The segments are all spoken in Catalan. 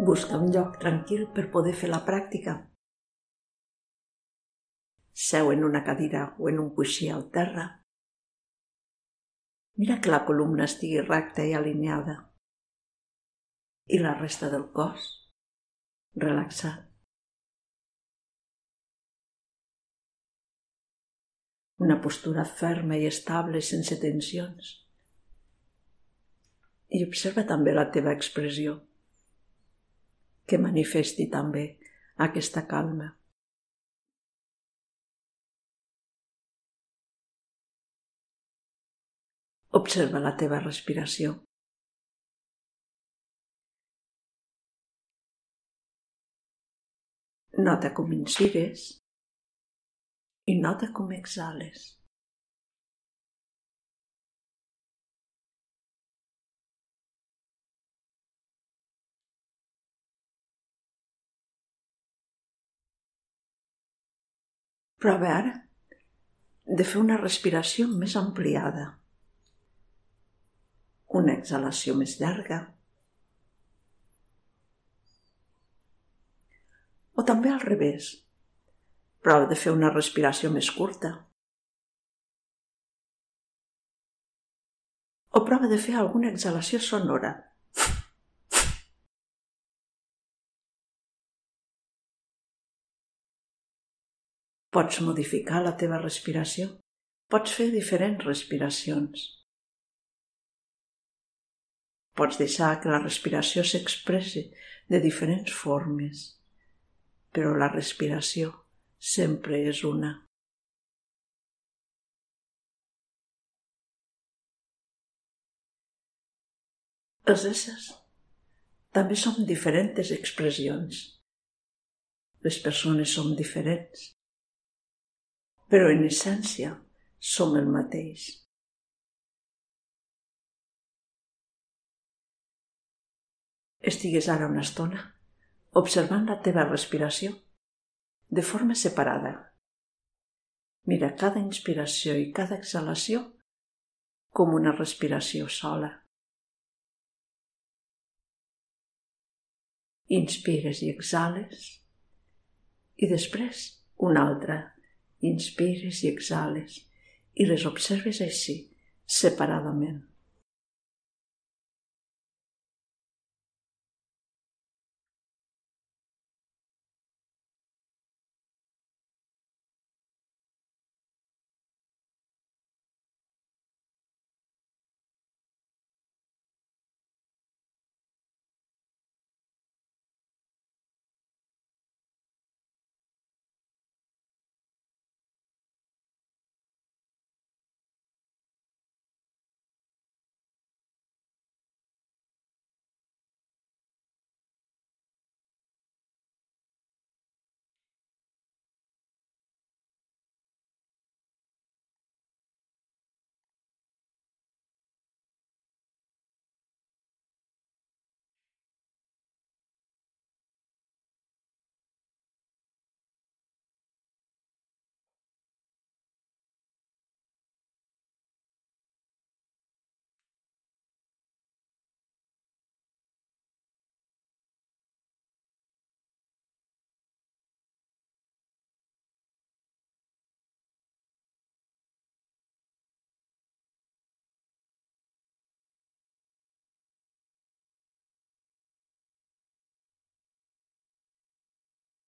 Busca un lloc tranquil per poder fer la pràctica. Seu en una cadira o en un coixí al terra. Mira que la columna estigui recta i alineada. I la resta del cos relaxat. Una postura ferma i estable sense tensions. I observa també la teva expressió, que manifesti també aquesta calma. Observa la teva respiració. Nota com inspires i nota com exhales. Prova ara de fer una respiració més ampliada, una exhalació més llarga, o també al revés. Prova de fer una respiració més curta. O prova de fer alguna exhalació sonora. Pots modificar la teva respiració. Pots fer diferents respiracions. Pots deixar que la respiració s'expressi de diferents formes, però la respiració sempre és una. Els éssers també som diferents expressions. Les persones som diferents però en essència som el mateix. Estigues ara una estona observant la teva respiració de forma separada. Mira cada inspiració i cada exhalació com una respiració sola. Inspires i exhales i després una altra inspires i exhales i les observes així, separadament.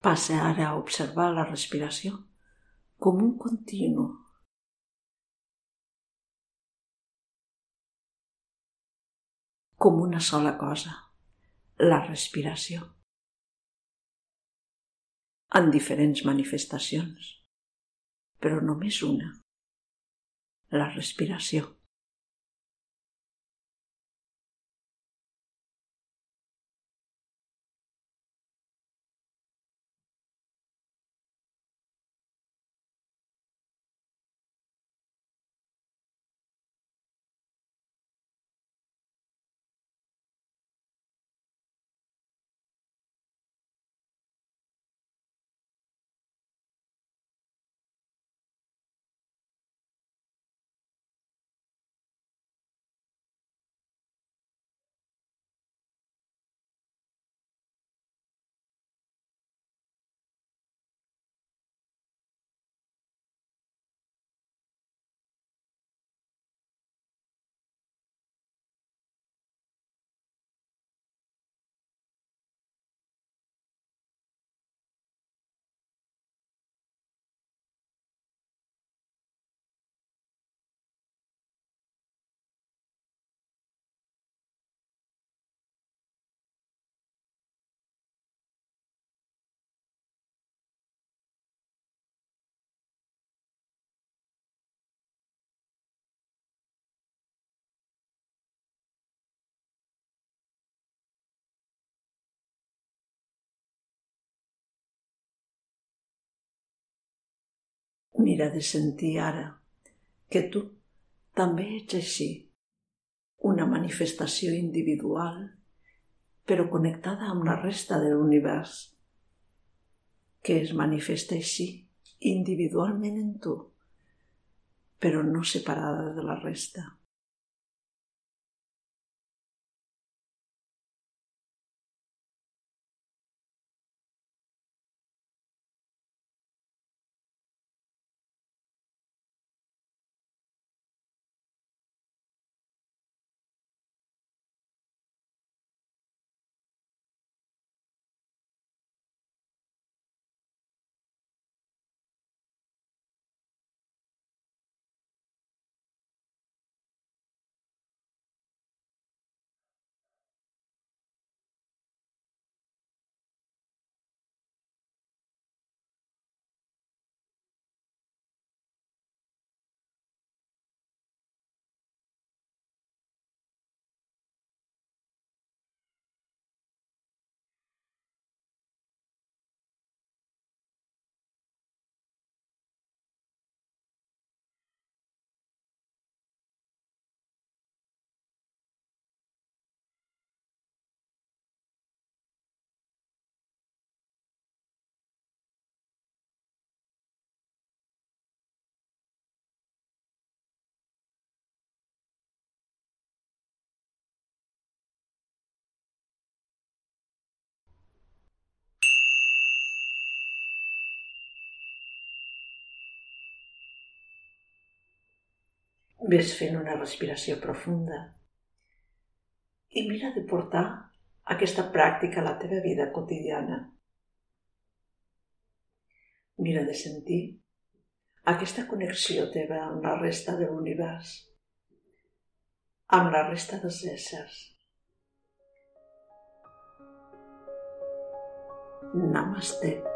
Passa ara a observar la respiració com un continu. Com una sola cosa, la respiració. En diferents manifestacions, però només una, la respiració. Mira de sentir ara que tu també ets així, una manifestació individual, però connectada amb la resta de l'univers, que es manifesta així individualment en tu, però no separada de la resta. Ves fent una respiració profunda i mira de portar aquesta pràctica a la teva vida quotidiana. Mira de sentir aquesta connexió teva amb la resta de l'univers, amb la resta dels éssers. Namaste.